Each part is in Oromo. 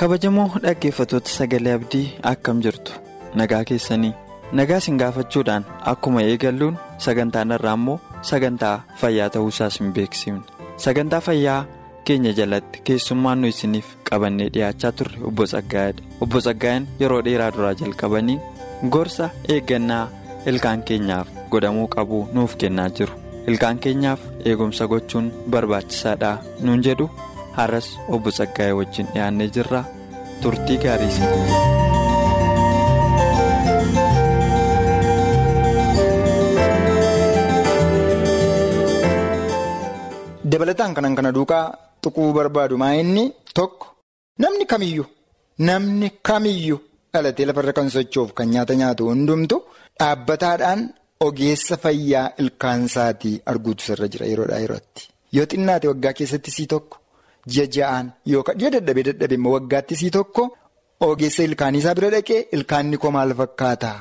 Kabajamoo dhaggeeffatoota sagalee abdii akkam jirtu? Nagaa keessanii. Nagaa isin gaafachuudhaan akkuma eegalluun sagantaan irraa immoo sagantaa fayyaa ta'uusaas hin beeksifne sagantaa fayyaa keenya jalatti keessummaan nu isiniif qabannee dhiyaachaa turre obbo Tsaggaayedha obbo Tsaggaayeen yeroo dheeraa duraa jalqabanii gorsa eeggannaa ilkaan keenyaaf godhamuu qabu nuuf kennaa jiru. Ilkaan keenyaaf eegumsa gochuun barbaachisaadha. Nuun jedhu har'as obbo Tsaggaayee wajjin dhiyaannee jirra. Turtii gaarii dabalataan kanan kana duukaa tuquu barbaadu maa inni tokko. Namni kamiyyuu namni kamiyyuu dhalatee lafarra kan socho'uuf kan nyaata nyaatu hundumtu dhaabbataadhaan. Ogeessa fayyaa ilkaansaatii arguutu sirra jira yeroodhaa yerootti yoo xinnaate waggaa keessatti sii tokko ji'a ja'aan yookaan yoo dadhabee dadhabee immoo waggaatti sii tokko ogeessa ilkaaniisaa bira dhaqee ilkaanni koo maal fakkaataa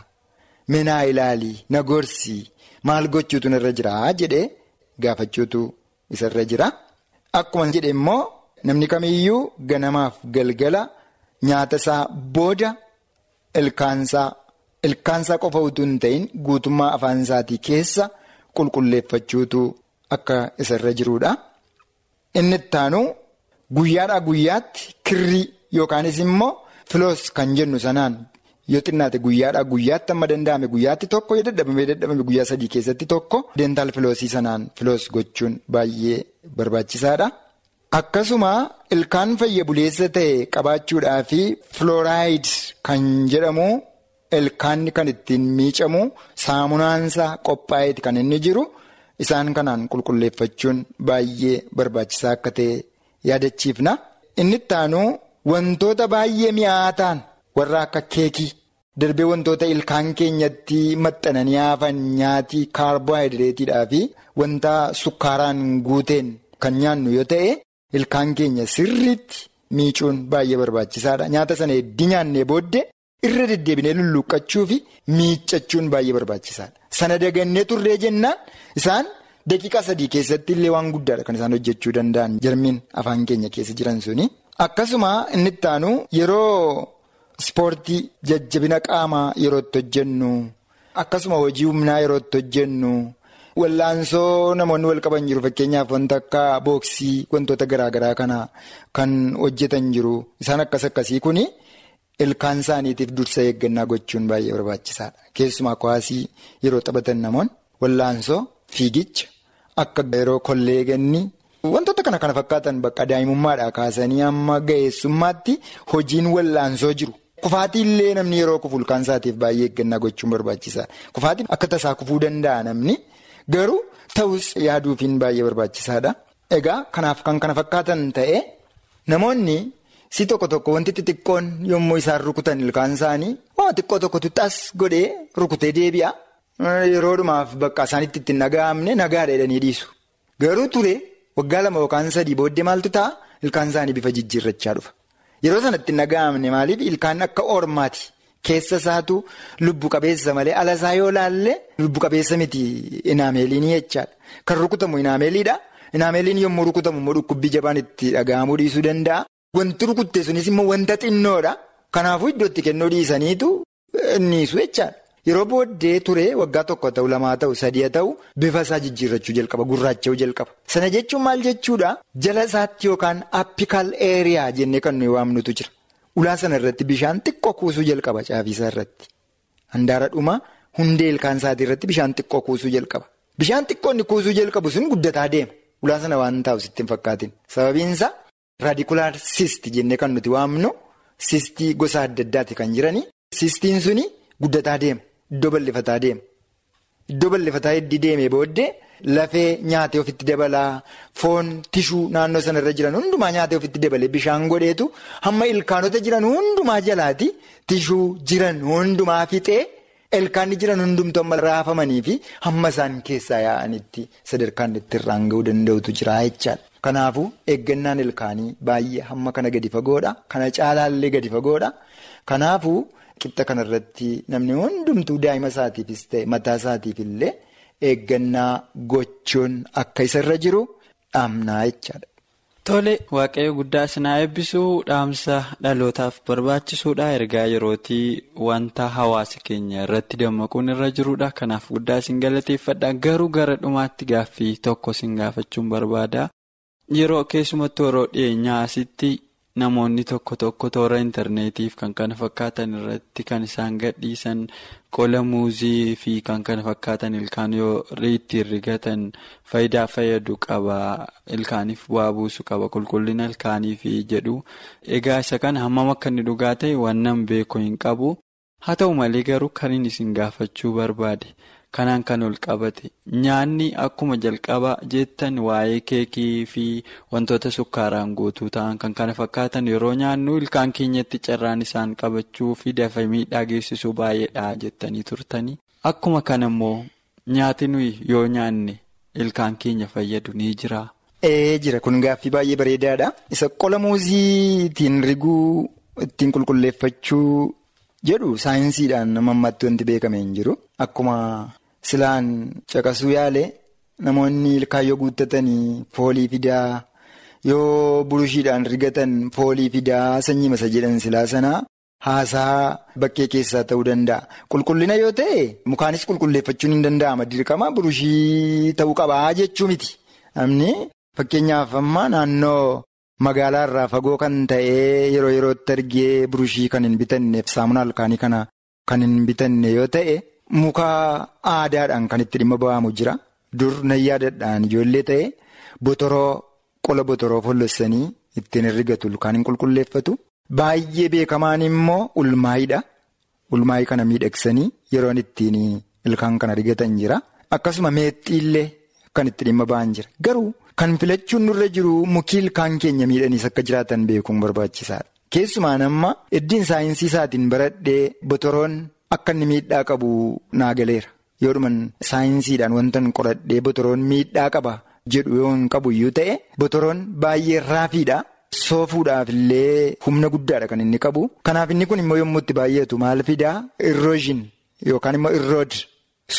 minaa ilaalii na gorsii maal gochuutu narra jiraa jedhee gaafachuutu isarra jira akkuma jedhe immoo namni kamiyyuu ganamaaf galgala nyaata isaa booda ilkaansaa. Ilkaansaa qofa utuu hin ta'in guutummaa afaan isaatii keessa qulqulleeffachuutu akka isarra jiruudha. Inni ittaanu guyyaadhaa guyyaatti kirrii yookaanis immoo filoos kan jennu sanaan yoo xinnaate guyyaadhaa guyyaatti amma danda'ame guyyaatti tokko yoo dadhabame dadhabame guyyaa sadii keessatti tokko deentaal filoosii sanaan filoos gochuun baay'ee barbaachisaadha. Akkasuma ilkaan fayya buleessa ta'e qabaachuudhaa fi filooraayid kan jedhamu. Ilkaanni kan ittiin miicamu saamunaansaa qophaa'eeti kan inni jiru isaan kanaan qulqulleeffachuun baay'ee barbaachisaa akka ta'e yaadachiifna. Inni ittaanu wantoota baay'ee mi'aa ta'an warra akka keekii darbee wantoota ilkaan keenyatti maxxananii hafan nyaatii kaarboohayidireetiidhaa fi wanta sukkaaraan guuteen kan nyaannu yoo ta'e ilkaan keenya sirriitti miicuun baay'ee barbaachisaadha. Nyaata sana heddii nyaannee booddee. Irra deddeebinee lulluuqqachuu fi miiccachuun baay'ee barbaachisaadha. Sana dagannee turree jennaan isaan daqiiqaa sadii keessatti illee waan guddaadha kan isaan hojjechuu danda'an jarmiin afaan keenya keessa jiran suni. Akkasuma inni ittaanu yeroo ispoortii jajjabina qaamaa yeroo itti hojjennu akkasuma hojii humnaa yeroo itti hojjennu wallaansoo namoonni wal qaban jiru fakkeenyaaf wanta akka booksii wantoota garaagaraa kana kan hojjetan jiru isaan akkas akkasii kuni. Ilkaan isaaniitiif dursa eeggannaa gochuun baay'ee barbaachisaadha. Keessumaa kuwaasii yeroo taphatan namoonni wallaansoo fiigicha akka yeroo kolleeganni wantoota kana kana fakkaatan bakka daa'imummaadhaa kaasanii amma ga'eessummaatti hojiin wallaansoo jiru. Kufaatii illee namni yeroo kufu ilkaan isaatiif baay'ee eeggannaa gochuun barbaachisaadha. Kufaatiin akka tasaa kufuu danda'a namni garuu ta'us yaaduufiin baay'ee barbaachisaadha. Egaa kanaaf kan kana fakkaatan ta'e namoonni. Si tokko tokko wanti xixiqqoon yommuu isaan rukutan ilkaan isaanii waan xiqqoo tokko tuxxaas godhee rukutee deebi'a. Yeroodhumaaf bakka isaanitti ittiin dhaga'amne nagaadha jedhanii dhiisu. Garuu ture waggaa lama yookaan sadii booddee maaltu ta'a ilkaan isaanii bifa jijjiirrachaa dhufa. Yeroo sanatti hin dhaga'amne maaliif ilkaan akka ormaati. Keessa isaatu lubbu qabeessa malee ala isaa yoo laalle lubbu qabeessa miti inaameeliin jechaadha. Kan rukutamu inaameeliidha. Inaameeliin yommuu rukutamu immoo dhukkubbii jabaan itti dhaga'amuu dhiisuu danda'a. Wanti rukutte sunis immoo wanta xinnoodha. Kanaafuu iddootti kennuu dhiisaniitu innisu jechaadha. Yeroo booddee ture waggaa tokko ta'u lamaa ta'u sadii ta'u bifa isaa jijjiirrachuu jalqaba gurraacha'uu jalqaba. Sana jechuun maal jechuudha jala isaatti yookaan appikaal eeriyaa jennee kan nuyi waamnutu jira. Ulaa sana irratti bishaan xiqqoo kuusuu jalqaba caafisaa irratti. Handaara dhuma hundee ilkaan isaatii irratti bishaan xiqqoo kuusuu jalqaba. Bishaan xiqqoo inni kuusuu jalqabu sun guddataa deema. Ulaa sana waan taa'u sitti hin fakkaatin. Sababiin isaa raadikulaar siist jennee kan nuti waamnu siistii gosa adda addaati kan jiranii. Siistiin suni guddataa deema. Iddoo bal'ifataa deema. Iddoo bal'ifataa heddii deemee booddee lafee nyaatee ofitti dabalaa foon tishuu naannoo sanarra jiran hundumaa nyaatee ofitti dabalee bishaan godheetu hamma ilkaanota jiran hundumaa jalaati tishuu jiran hundumaa fixee ilkaanni jiran hundumtuu amma raafamanii fi hamma isaan keessaa yaa'anitti sadarkaan itti irraan ga'uu danda'utu jira jechaadha. Kanaafuu eeggannaan ilkaanii baay'ee hamma kana gadi fagoodha. Kana caalaallee gadi fagoodha. Kanaafuu qixxa kanarratti namni hundumtuu daa'ima isaatiifis ta'e mataa isaatiif illee eeggannaa gochuun akka isarra jiru dhaamnaa jechaadha. Tole waaqayyo guddaa sinaa eebbisuu dhaamsa dhalootaaf barbaachisuudha ergaa yerootii wanta hawaasa keenya irratti dammaquun irra jiruudha kanaaf guddaa sin galateeffadha garuu gara dhumaatti gaaffii tokko sin gaafachuun barbaada yeroo keessumattuu yeroo dhiyeenyaa asitti namoonni tokko tokko toora intarneetiif kan kana fakkaatan irratti kan isaan gadhiisan qola muuzii fi kan kana fakkaatan ilkaan yoo ittiin rigatan faayidaa fayyadu qaba. Ilkaaniif bu'aa buusu qaba. Qulqullina ilkaaniif jedhu. Egaa isa kana hammam akka inni dhugaa ta'e waan beeku hin qabu. Haa ta'u malee garuu kan inni isin gaafachuu barbaade. Kanaan kan ol qabate nyaanni akkuma jalqaba jettan waa'ee keekii fi wantoota sukkaaraan guutuu ta'an kan kana fakkaatan yeroo nyaannu ilkaan keenyatti carraan isaan qabachuu fi dafee miidhaa geessisuu baay'eedha jettanii turtanii. Akkuma kana immoo nyaati nuyi yoo nyaanne ilkaan keenya fayyadu ni jira. Ee jira kun gaaffii baay'ee bareedaadha. Isa qola muuzii ittiin riguu ittiin qulqulleeffachuu jedhu saayinsiidhaan nama ammatti wanti beekame hin jiru. Akkuma. Silaan caqasuu yaale namoonni ilkaan yoo guuttatanii foolii fidaa yoo burushiidhaan rigatan foolii fidaa sanyii masa jedhan silaa sanaa haasaa bakkee keessaa ta'uu danda'a. Qulqullina yoo ta'e mukaanis qulqulleeffachuun hin danda'ama dirqama burushii ta'uu qabaa jechuu miti. Namni fakkeenyaaf amma naannoo magaalaa irraa fagoo kan ta'e yeroo yerootti argee burushii kan hin bitanneef saamunaa ilkaanii kana kan hin bitanne yoo ta'e. Muka aadaadhaan kan itti dhimma ba'amu jira. Dur nayyaadadhaan ijoollee ta'e botoroo qola botoroo follossanii ittiin rigatu ilkaan hin qulqulleeffatu. Baay'ee beekamaan immoo ulmaayidha. Ulmaayii kana miidhagsanii yeroon ittiin ilkaan kana rigatan jira. Akkasuma meexxiillee kan itti dhimma ba'an jira. Garuu kan filachuun nurra jiru mukii ilkaan keenya miidhaniis akka jiraatan beekuun barbaachisaadha. Keessumaan amma iddiin saayinsii isaatiin baradhee botoroon. Akka inni miidhaa qabu naa galeera yoo dhuman saayinsiidhaan wanta qoradhee botoroon miidhaa qaba jedhu yoo hin qabu iyyuu ta'e botoroon baay'ee raafiidha. Soofuudhaaf illee humna guddaadha kan inni qabu. Kanaaf inni kun immoo yommuu itti baay'atu maal fidaa irrooshin yookaan immoo irrood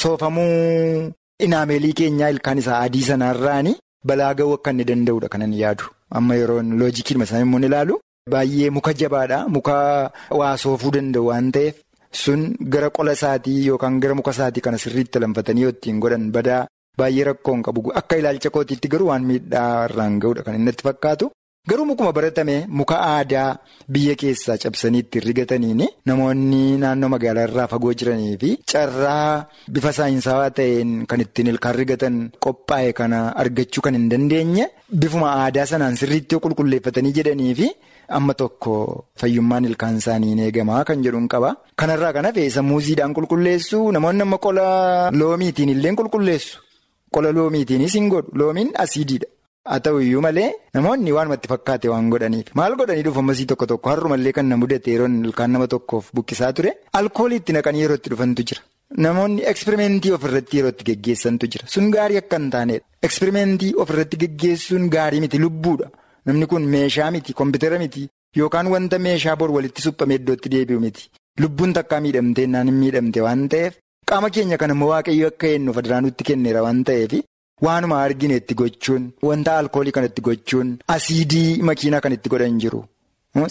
soofamuu inaameelii keenyaa ilkaan isaa adii sanaarraani balaa ga'uu akka inni danda'udha kan inni yaadu. Amma yeroo loojikiidhuma isaa immoo ilaalu baay'ee muka jabaadha muka waa soofuu danda'u waan ta'eef. Sun gara qola isaatii yookaan gara muka isaatii kana sirriitti lamfatanii yoo ittiin godhan badaa baay'ee rakkoo hin qabu. Akka ilaalcha kootiitti garuu waan miidhaa irraan ga'udha kan inni itti fakkaatu. Garuu mukuma baratame muka aadaa biyya keessaa cabsanii ittiin rigataniini namoonni naannoo magaalaa irraa fagoo jiranii fi carraa bifa saayinsawaa ta'een kan ittiin ilkaan rigatan qophaa'e kana argachuu kan hin dandeenye bifuma aadaa sanaan sirriitti qulqulleeffatanii jedhanii fi. Amma tokko fayyummaan ilkaan isaanii ni eegamaa kan jedhuun qaba. Kanarraa kan hafe isa muuziidhaan qulqulleessu namoonni amma qola loomiitiin illee qulqulleessu. Qola loomiitiinis hin godhu. Loomiin asiidiidha. Haa ta'u iyyuu malee namoonni waanumatti fakkaate waan godhaniif. Maal godhanii dhufu ammasii tokko tokko har'umallee kan na mudate yeroo ilkaan nama tokkoof buqqisaa ture. Alkoolii itti naqanii yeroo itti dhufantu jira. Namoonni eksperimentii ofirratti yeroo itti geggeessantu jira. Sun gaarii akka hin taanedha. Eksperimentii ofirratti geggeessuun gaarii miti lubbuudha. Namni kun meeshaa miti kompiitara miti yookaan wanta meeshaa bor walitti suphamee iddootti deebi'u miti lubbuun takkaa miidhamtee naan hin miidhamte waan ta'eef qaama keenya kan immoo waaqayyo akka eenyu federaa nutti kenneera waan ta'eef waanuma argine itti gochuun wanta alkoolii kan itti gochuun asiidii makiinaa kan itti godhan jiru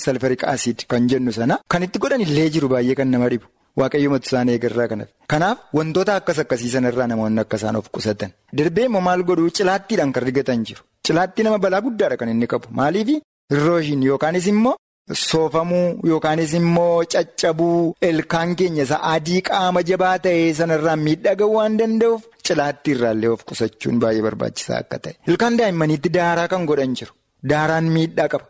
salfarik asiid kan jennu sana kan itti godhan illee jiru baay'ee kan nama dhibu. Waaqayyo matu isaan eegarraa kanatti. Kanaaf wantoota akkas akkasiisan irraa namoonni akka isaan of qusatan. Darbee immoo maal godhuu cilaattiidhaan kan rigatan jiru. Cilaattii nama balaa guddaadha kan inni qabu. Maaliif irrooshin yookaanis immoo soofamuu yookaanis immoo caccabuu ilkaan keenya isa adii qaama jabaa ta'e sanarraan miidhaguu waan danda'uuf cilaatti irraallee of qusachuun baay'ee barbaachisaa akka ta'e. Ilkaan daa'immaniitti daaraa kan godhan jiru. Daaraan miidhaa qaba.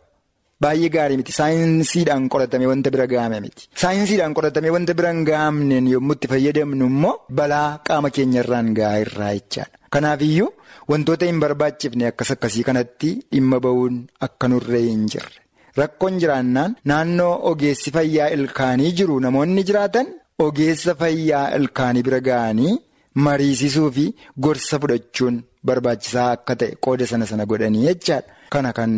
Baay'ee gaarii miti. Saayinsiidhaan qoratamee wanta bira ga'ame miti. Saayinsiidhaan qoratamee wanta bira hin ga'amneen yommuu itti fayyadamnu immoo balaa qaama keenyarraan ga'aa irraa jechaadha. Kanaafiyyuu wantoota hin barbaachifne akkas akkasii kanatti dhimma ba'uun akka nurree hin jirre. Rakkoon jiraannaan naannoo ogeessi fayyaa ilkaanii jiru namoonni jiraatan ogeessa fayyaa ilkaanii bira ga'anii mariisisuu fi gorsa fudhachuun barbaachisaa akka ta'e qooda sana sana godhanii jechaadha. Kana kan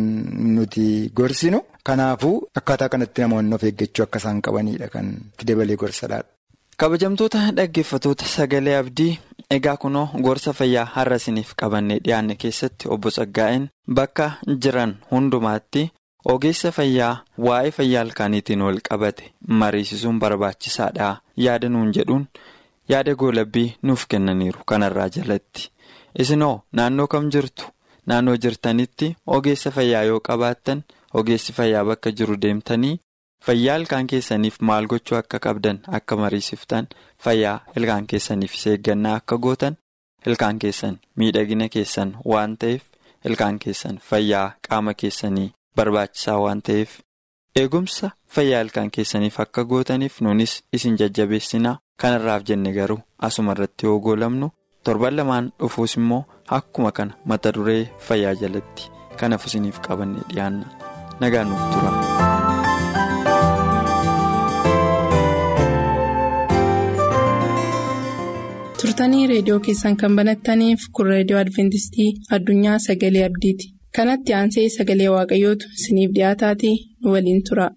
nuti gorsinu. Kanaafuu akkaataa kanatti namoonni of eeggachuu akka isaan qabanidha kan dabalee gorsadhaadha. Kabajamtoota dhaggeeffatoota sagalee abdii egaa kunoo gorsa fayyaa har'a isiniif qabannee dhiyaanne keessatti obbo Tsaggaa'een bakka jiran hundumaatti ogeessa fayyaa waa'ee fayyaa ilkaaniitiin wal qabate mariisisuun barbaachisaadha. Yaada nuun jedhuun yaada goolabbii nuuf kennaniiru kanarraa jalatti. Isinoo naannoo kam jirtu naannoo jirtanitti ogeessa fayyaa yoo qabaattan ogeessi fayyaa bakka jiru deemtanii. Fayyaa ilkaan keessaniif maal gochuu akka qabdan akka mariisiftan fayyaa ilkaan keessaniif eeggannaa akka gootan ilkaan keessan miidhagina keessan waan ta'eef ilkaan keessan fayyaa qaama keessanii barbaachisaa waan ta'eef eegumsa fayyaa ilkaan keessaniif akka gootaniif nunis isin jajjabeessinaa kanarraaf jenne garuu asuma irratti yoo goolamnu torban lamaan dhufuus immoo akkuma kana mata duree fayyaa jalatti kanaaf isiniif qabanne dhiyaanna nagaan nuuf tura. turtanii reediyoo keessan kan banattaniif kun reediyoo adventistii addunyaa sagalee abdiiti kanatti aansee sagalee waaqayyootu isiniif dhiyaataatii nu waliin tura.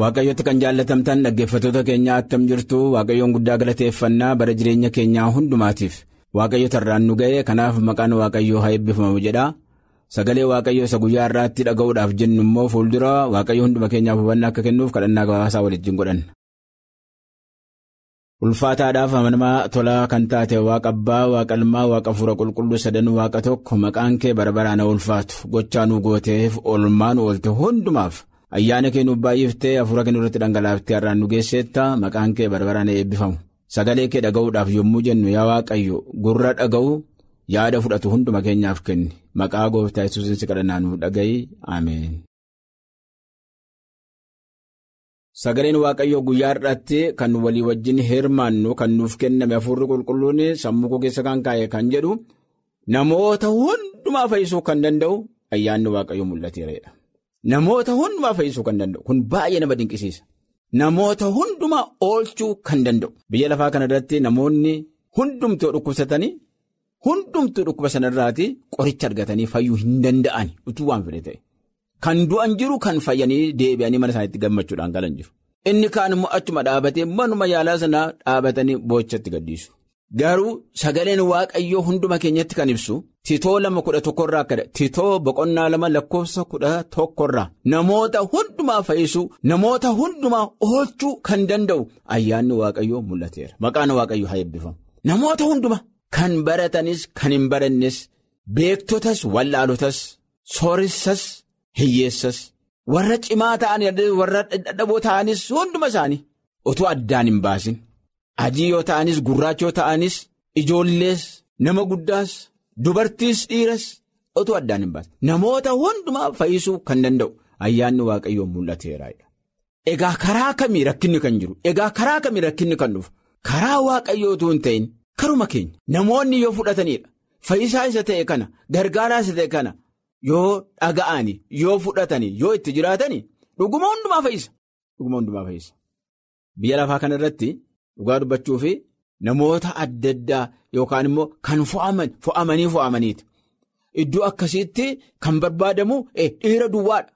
Waaqayyotti kan jaallatamtan dhaggeeffatoota keenyaa attam jirtu waaqayyoon guddaa galateeffannaa bara jireenya keenyaa hundumaatiif waaqayyo tarraan nu ga'e kanaaf maqaan waaqayyoo haa eebbifamu jedha. Sagalee waaqayyoo isa guyyaa irraatti dhaga'uudhaaf jennu immoo fuuldura waaqayyo hunduma keenyaaf hubannaa akka kennuuf kadhannaa gabaasaa waliin godhan. Ulfaataadhaaf amanamaa tolaa kan taate waaqa abbaa waaqa ilmaa waaqa fuura qulqulluu sadan waaqa tokko maqaan kee bara ulfaatu gochaa nu gooteef oolmaa nu oolte hundumaaf ayyaana kee nuuf baay'iftee hafuura kee irratti dhangalaaftee har'aan nu geesseetta maqaan kee bara baraan eebbifamu sagalee kee dhaga'uudhaaf yommuu jennu yaa waaqayyo gurra dhaga'u. yaada fudhatu hunduma keenyaaf kenni maqaa gooftaa yesuusiin si kadhannaa nuuf dhaga'i ameen. Sagaleen Waaqayyoo guyyaa har'aatti kan walii wajjin hirmaannu kan nuuf kenname hafuurri qulqulluun sammuu koo keessa kan kaa'e kan jedhu namoota hundumaa fayyisuu kan danda'u ayyaanni Waaqayyoo mul'ateera. Namoota hundumaa fayyisuu kan danda'u kun baay'ee nama dinqisiisa. Namoota hundumaa oolchuu kan danda'u biyya lafaa kana irratti namoonni hundumtuu dhukkubsatanii. Hundumtuu dhukkuba sanarraati qoricha argatanii fayyuu hin danda'an utuu waan fedhe ta'e. Kan du'an jiru kan fayyanii deebi'anii mana isaaniitti gammachuudhaan galan jiru. Inni kaan immoo achuma dhaabatee manuma yaalaa sanaa dhaabatanii boochatti gaddiisu. Garuu sagaleen waaqayyoo hunduma keenyatti kan ibsu titoo lama kudha tokkorraa akka titoo boqonnaa lama lakkoofsa kudha tokkorraa namoota hundumaa fayyisuu namoota hundumaa oolchuu kan danda'u ayyaanni waaqayyoo mul'ateera. Maqaan waaqayyoo haa eebbifamu. Namoota hundumaa. Kan baratanis kan hin barannes beektotas wallaalotas sooressas hiyyeessas warra cimaa ta'an warra dadhaboo ta'anis hunduma isaanii otoo addaan hin baasin adii yoo ta'anis gurraacha yoo ta'anis ijoollees nama guddaas dubartiis dhiiras otoo addaan hin baasin namoota hundumaa fayyisuu kan danda'u ayyaanni waaqayyoo mul'ateera. Egaa karaa kamii rakkinni kan jiru egaa karaa kamii rakkinni kan dhufu karaa waaqayyoo utuu hin ta'in. Karuma keenya namoonni yoo fudhatanidha fayyisaa isa ta'e kana gargaaraa isa ta'e kana yoo dhaga'anii yoo fudhatanii yoo itti fayyisa dhuguma hundumaa fayyisa. Biyya lafaa kana irratti dhugaa dubbachuu fi namoota adda addaa yookaan immoo kan fo'amanii fo'amaniiti. Iddoo akkasiitti kan barbaadamu dhiira duwwaadha.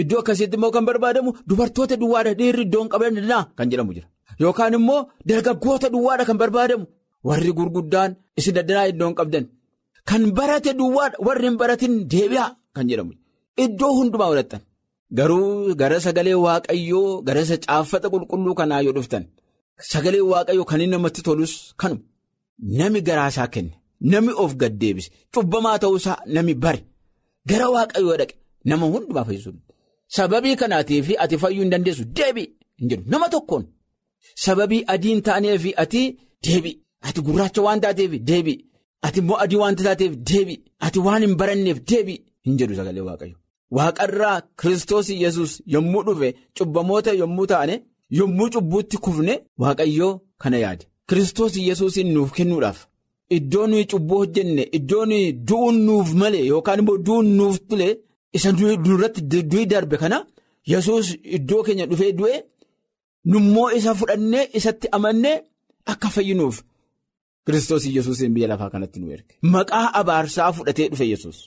Iddoo akkasiitti immoo kan barbaadamu dubartoota duwwaadha dhiirri iddoo hin qabannaa kan jedhamu jira. Yookaan immoo dargaggoota duwwaadha kan barbaadamu. Warri gurguddaan isin addanaa iddoo hin qabdan kan barate duwwaadha warri hin baratin deebi'a kan jedhamu iddoo hundumaa godhattan garuu gara sagalee waaqayyoo gara caaffata qulqulluu kanaa yoo dhuftan sagalee waaqayyoo kan namatti tolus kanuma nami garaasaa kenne nami of gaddeebise cubbamaa ta'uusaa nami bare gara waaqayyoo dhaqe nama hundumaa fayyisuu sababii kanaatiif ati fayyuu hin dandeessu deebii hin jedhu nama tokkoon. Sababii adii hin taaneef ati deebii. Ati gurraacha waan taateef deebii. Ati immoo adii waan taateef deebii. Ati waan hin baranneef deebii hin jedhu sagalee waaqayyo. Waaqarraa Kiristoos Yesuus yommuu dhufe cubbamoota yommuu taane yommuu cubbuutti kufne waaqayyoo kana yaade. Kiristoos Yesuusin nuuf kennuudhaaf iddoo nuyi cubbuu hojjenne iddoo nuyi du'uun nuuf malee yookaan immoo du'uun nuuf tule isa duratti du'i darbe kana Yesuus iddoo keenya dhufee du'e nummoo isa fudhannee isatti amannee akka fayyinuuf Kiristoos Yesuusin biyya lafaa kanatti nu erge. Maqaa abaarsaa fudhatee dhufe Yesuus.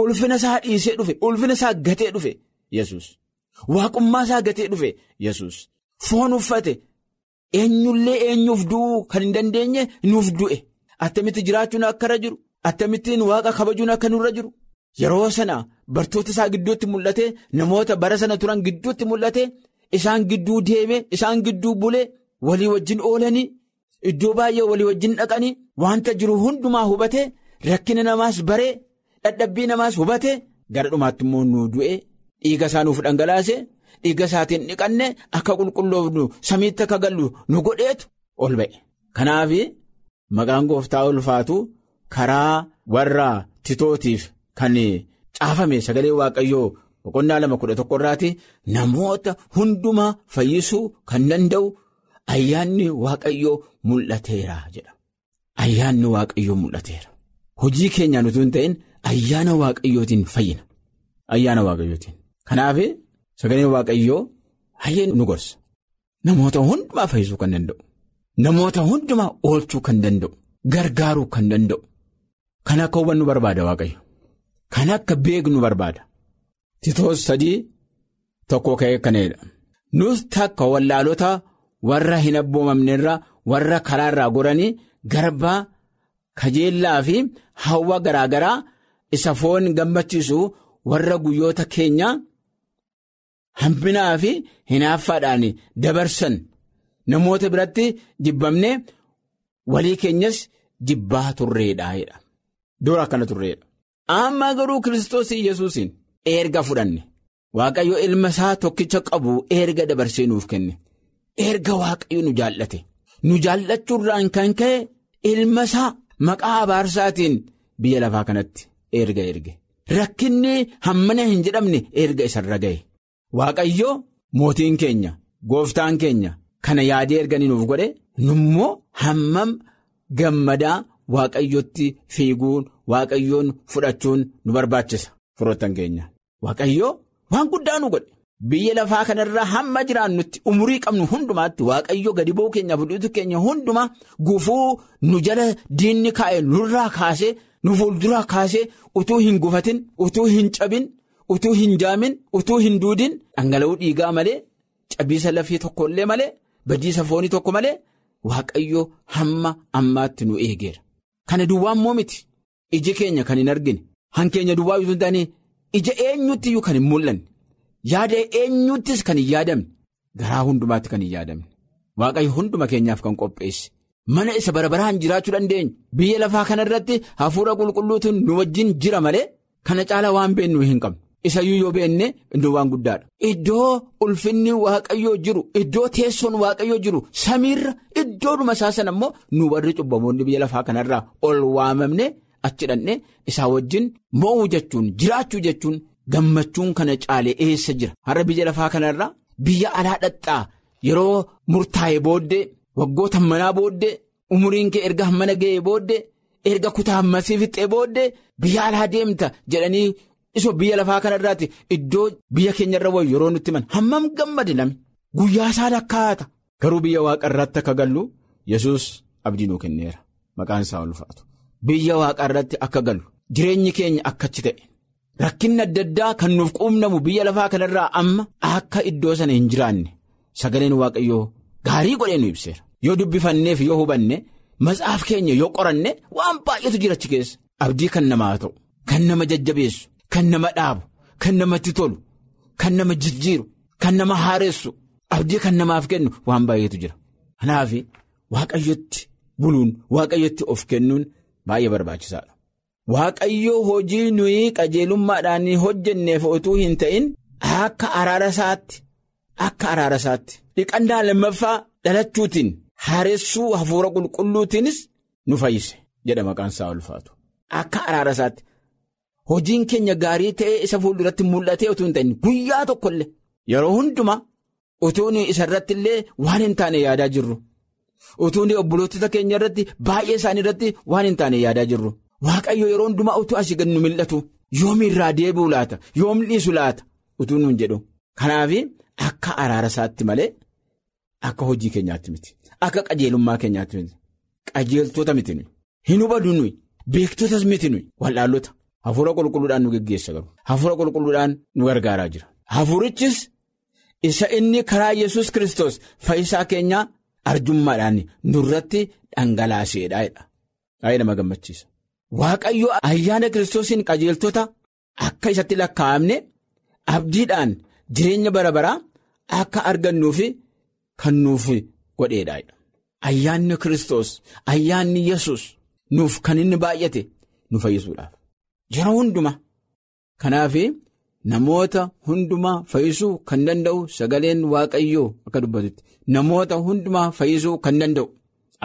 Ulfina isaa dhiisee dhufe ulfina isaa gatee dhufe Yesuus. Waaqummaa isaa gatee dhufe Yesuus foon uffate. Eenyullee eenyuuf du'uu kan hin dandeenye nuuf du'e. Attamitti jiraachuun akka irra jiru. Attamittiin waaqa kabajuun akka nurra jiru. Yeroo sana bartoota isaa gidduutti mul'ate namoota bara sana turan gidduutti mul'ate isaan gidduu deeme isaan gidduu bule walii wajjin oolanii iddoo baay'ee walii wajjin dhaqanii wanta jiru hundumaa hubate rakkina namaas baree. Dadhabbii namaas hubate gara dhumaatti immoo nu du'e dhiiga isaa nuuf dhangalaase dhiiga isaatiin dhiqanne akka qulqulloofnu samiitti akka gallu nu godheetu ol ba'e. Kanaaf maqaan gooftaa ulfaatu karaa warra titootiif kan caafame sagalee waaqayyoo boqonnaa lama kudha tokko irraati namoota hundumaa fayyisuu kan danda'u ayyaanni waaqayyoo mul'ateera jedha. Ayyaanni waaqayyoo mul'ateera. Hojii keenyaan utuu hin ta'in. Ayyaana waaqayyootiin fayyina. Ayyaana waaqayyootiin. Kanaaf sagaleen waaqayyoo hayyee nu gorsa. Namoota hundumaa fayyisuu kan danda'u. Namoota hundumaa oolchuu kan danda'u. Gargaaruu kan danda'u. Kan akka hubannu barbaada waaqayyo. Kan akka beeknu barbaada. Titoos sadii tokko ka'ee kanadha. Nus takka wallaalota warra hin abboomamnerra warra karaarraa goranii garbaa kajeellaa fi hawwa garaagaraa. isa foon gammachiisu warra guyyoota keenya hamminaa fi hinaaffaadhaan dabarsan namoota biratti jibbamne walii keenyas jibbaa turreedha jedha. Dura akkana turreedha. Amma garuu Kiristoos Yesuusiin erga fudhanne Waaqayyo ilma isaa tokkicha qabu erga dabarsee nuuf kenne erga Waaqayyo nu jaallate nu jaallachuurraan kan ka'e ilma isaa maqaa abaarsaatiin biyya lafaa kanatti. erga erge rakkinni hammana hin jedhamne erga isarra ga'e waaqayyo mootiin keenya gooftaan keenya kana yaadee erga nuuf godhe nummoo hammam gammadaa waaqayyotti fiiguun waaqayyoon fudhachuun nu barbaachisa firoottan keenya waaqayyo waan guddaa nu godhe biyya lafaa kanarraa hamma jiraannutti umurii qabnu hundumaatti waaqayyo gadi ba'uu keenyaaf dhiitu keenya hundumaa gufuu nu jala diinni kaa'e nurraa kaasee. nu fuulduraa kaasee utuu hin gufatin utuu hin cabin utuu hin jaamin utuu hin duudin dhangala'uu dhiigaa malee cabiisa lafee tokkollee malee badiisa foonii tokko malee waaqayyo hamma ammaatti nu eegeera. Kana duwwaa immoo miti? Iji keenya kan hin argine. Hankeenya duwwaa yoo ta'an ija eenyutti iyyuu kan hin mul'anne? Yaada eenyuttis kan hin yaadamne? Garaa hundumaatti kan hin yaadamne. Waaqayyo hunduma keenyaaf kan qopheesse. Mana isa bara baraan jiraachuu dandeenya biyya lafaa kana irratti hafuura qulqulluutu nu wajjin jira malee kana caala waan beennu hin qabnu isayyuu yoo beenne iddoo waan guddaadha. Iddoo ulfinni waaqayyoo jiru iddoo teessoon waaqayyoo jiru samiirra iddoodhuma isaa sana immoo nu warri cubbamoonni biyya lafaa kanarraa ol waamamne achi dhannee isaa wajjin mo'uu jechuun jiraachuu jechuun gammachuun kana caalee eessa jira har'a biyya lafaa kanarraa biyya alaa dhaxxaa yeroo murtaa'e booddee. Waggoota manaa booddee umuriin kee erga mana ga'ee booddee erga kutaa hammasii fixee booddee biyya alaa deemta jedhanii isoo biyya lafaa kanarraati. Iddoo biyya keenyarra wayu yeroo nutti himan. Hammam gammade namni guyyaa isaa lakkaa'ata. Garuu biyya waaqarraatti akka gallu yesus abdii nuu kenneera. Maqaan isaa ulfaatu biyya waaqarratti akka gallu jireenyi keenya akkachi ta'e. Rakkinni adda addaa kan nuuf quunnamu biyya lafaa kanarraa amma akka iddoo sana hin jiraanne sagaleen waaqayyoo gaarii godhee nu ibseera. Yoo dubbifanneef yoo hubanne matsaaf keenya yoo qoranne waan baay'eetu jira achi keessa. Abdii kan namaa ta'u kan nama jajjabeessu kan nama dhaabu kan namatti tolu kan nama jijjiiru kan nama haaressu abdii kan namaaf kennu waan baay'eetu jira. Kanaaf waaqayyotti buluun waaqayyotti of kennuun baay'ee barbaachisaadha. Waaqayyoo hojii nuyi qajeelummaadhaan hojjenneef utuu hin ta'in akka araara isaatti akka araara isaatti dhiqannaa lammaffaa dhalachuutiin haaressuu hafuura qulqulluutiinis nu fayyise jedha maqaan isaa ulfaatu. Akka araara isaatti hojiin keenya gaarii ta'ee isa fuulduratti mul'atee utuu hin ta'in guyyaa tokkollee yeroo hundumaa utuu isa irratti illee waan hin taane yaadaa jirru. Utuu obboloota keenya irratti baay'ee isaanii irratti waan hin taane yaadaa jirru. Waaqayyo yeroo hundumaa utuu asii gad nu mil'atu yoom irraa deebi'u laata yoom dhiisu laata utuu nuun jedhu. Kanaaf akka araara isaatti malee akka hojii keenyaatti miti. Akka qajeelummaa keenyaatti miti. Qajeeltota miti nuyi. Hin hubadu nuyi. Beektotas miti nuyi. Wal'aallota. Hafuura qulqulluudhaan nu geggeessa garuu. Hafuura qulqulluudhaan nu gargaaraa jira. Hafuurichis isa inni karaa yesus kristos fayyisaa keenyaa arjummaadhaan nurratti dhangalaaseedha. Baay'ee nama gammachiisa. Waaqayyo ayyaana kiristoosiin qajeeltota akka isatti lakkaa'amne abdiidhaan jireenya bara baraa akka argannuufi kan nuuf godheedha. Ayyaanni kiristoos ayyaanni yesus nuuf kan inni baay'ate nu fayyisuudhaaf. Yeroo hundumaa kanaaf namoota hundumaa fayyisuu kan danda'u sagaleen waaqayyoo akka dubbatutti namoota hundumaa fayyisuu kan danda'u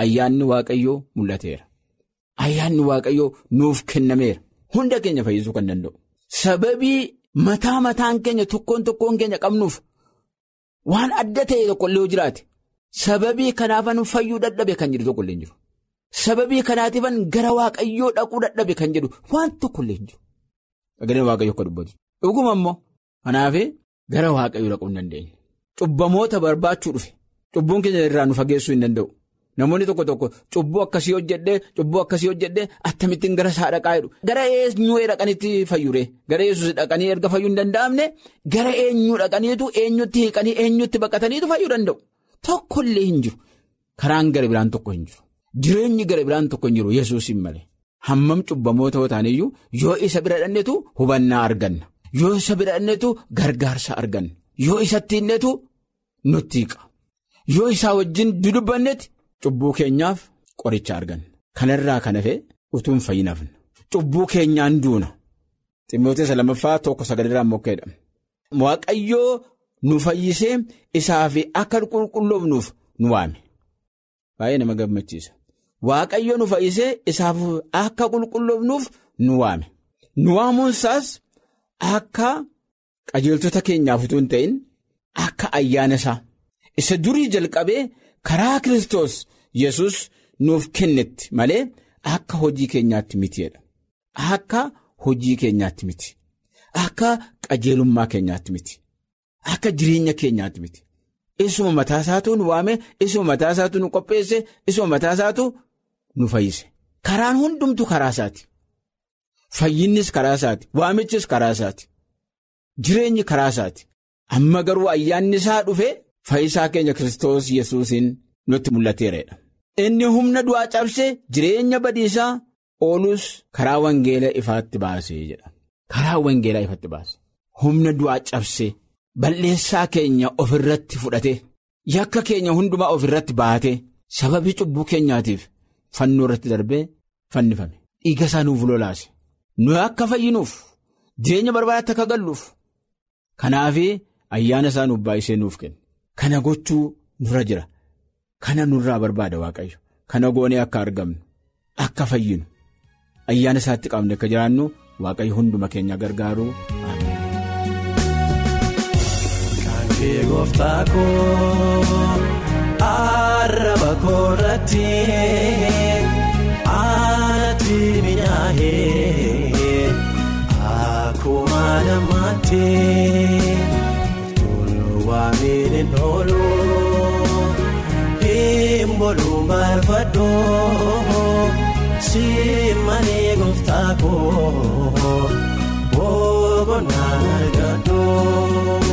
ayyaanni waaqayyoo mul'ateera. Ayyaanni waaqayyoo nuuf kennameera. Hunda keenya fayyisuu kan danda'u. Sababii mataa mataan keenya tokkoon tokkoon keenya qabnuuf waan adda ta'e tokkollee yoo jiraate sababii kanaafan fayyuu dadhabe kan jedhu tokkollee hin jiru. Sababii kanaatiifan gara waaqayyoo dhaquu dadhabe kan jedhu waan tokkollee hin jiru. Sagaleen waaqayyoo akka dubbatu. Dhuguma immoo kanaaf gara waaqayyoo dhaquu hin dandeenye. Cubbamoota barbaachuu dhufe. Cubbuun keenya irraa nu fageessuu hin danda'u. Namoonni tokko tokko cubbuu akkasii hojjedhee cubbuu akkasii hojjedhee akkamittiin gara isaa dhaqaa jedhu. Gara eenyuu dhaqanitti fayyure gara yesus dhaqanii erga fayyuu hin danda'amne gara eenyuu dhaqaniitu eenyutti hiiqanii eenyutti baqataniitu fayyuu danda'u. Tokkollee hin jiru. Karaan gara biraan tokko hin jiru. Jireenyi gara biraan tokko hin jiru yesuusin malee. Hammam cubbamoota yoo ta'aniyyuu yoo isa bira dhannetu hubannaa arganna. Yoo isa bira dhannetu gargaarsa arganna. Yoo isatti hinnetu nutti hiiqa. Yoo isaa wajjin dudubbannetti. Cubbuu keenyaaf qoricha arganna. Kanarraa kan hafe utuu hin fayyinafne. Cubbuu keenyaan duuna. Ximmootessa lammaffaa tokko sagalirraa mokkeedha. Waaqayyoo nu fayyisee isaaf akka qulqulloofnuuf nu waame. Baay'ee nama gammachiisa. Waaqayyoo nu fayyisee isaaf akka qulqulloofnuuf nu waame. Nu waamuunsaas akka qajeeltota keenyaaf utuu hin ta'in akka ayyaana isaa. Isa durii jalqabee karaa Kiristoos yesus nuuf kennetti malee akka hojii keenyaatti mitiidha. Akka hojii keenyaatti miti. Akka qajeelummaa keenyaatti miti. Akka jireenya keenyaatti miti. Isuma mataa isaatu nu waame, isuma mataa isaatu nu qopheesse, isuma mataa isaatu nu fayyise. Karaan hundumtu karaa isaati. Fayyinnis karaa isaati. Waamichis karaa isaati. Jireenyi karaa isaati. Amma garuu ayyaanni isaa dhufee. Fayyisaa keenya Kiristoos yesuusiin nutti mul'ateeradha. Inni humna du'aa cabsee jireenya badiisaa oolus karaa wangeela ifaatti baasee jedha. Karaa wangeelaa ifatti baase. Humna du'aa cabsee balleessaa keenya ofirratti fudhatee yakka keenya hundumaa ofirratti baatee sababii cubbuu keenyaatiif fannoo irratti darbee fannifame. Dhiiga isaa nuuf lolaase. Nuyi akka fayyinuuf jireenya barbaadaatti akka galluuf. Kanaaf ayyaana isaa nuuf baay'isee nuuf kenna. Kana gochuu nurra jira. Kana nurraa barbaada Waaqayyo. Kana goonee akka argamnu, akka fayyinu, ayyaana isaatti qabne akka jiraannu Waaqayyo hunduma keenya gargaaru. Koo arraba koorratti aanatti minyaa'ee akkuma namaatti. Waamini noolu himboolu marfadhoo simmanii gooftaa koo boqonnaa argadhoo.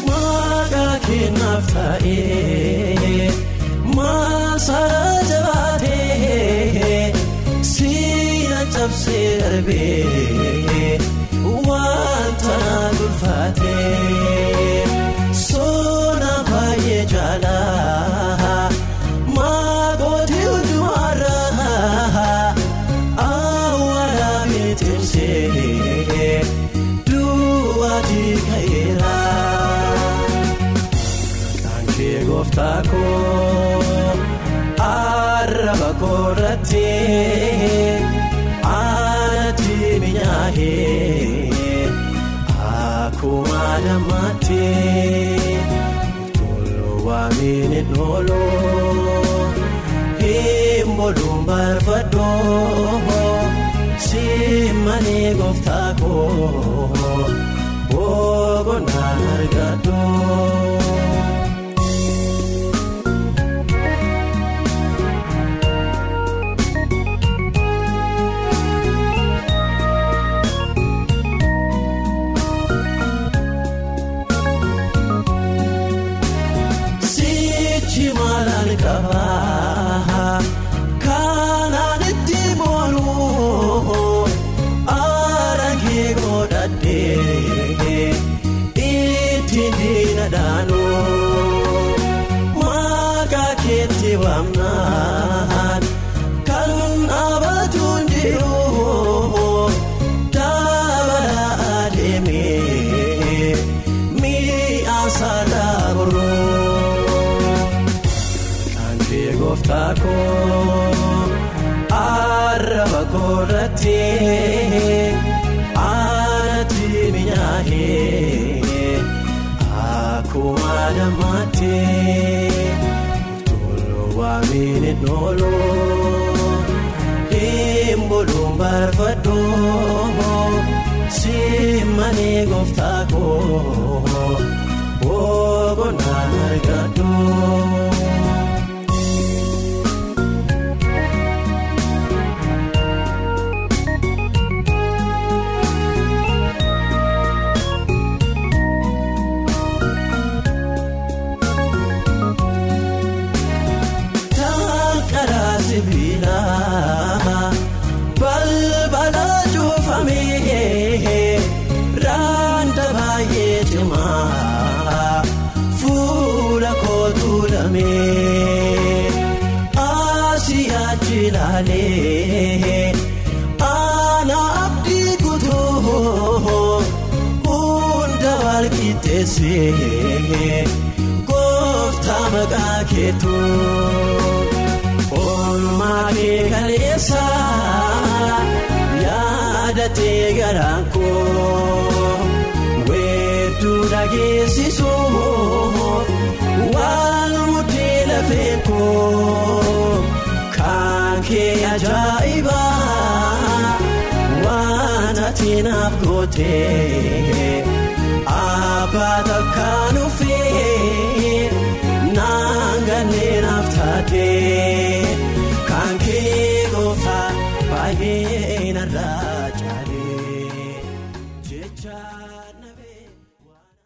Keenyaaf taa'ee maasaa jabaatee si'a cabsee darbee barbaadoo simmanii gooftaa koo dammaatti tolluwaa miini nooloo himbooluun barbaadoo simmanii gooftaa koo boqonnaan argadoo. Asii achi ilaalee ana abdii kutuu hunda wal qixxeessee gooftaa maqaa keetu. Oolmaa kee kaleessa yaadatee garaan koo weedduu dhageessisuu kee ajaa'iba waan ati naaf gootee abbaa takkaan ofii naan ganneen naaf taatee.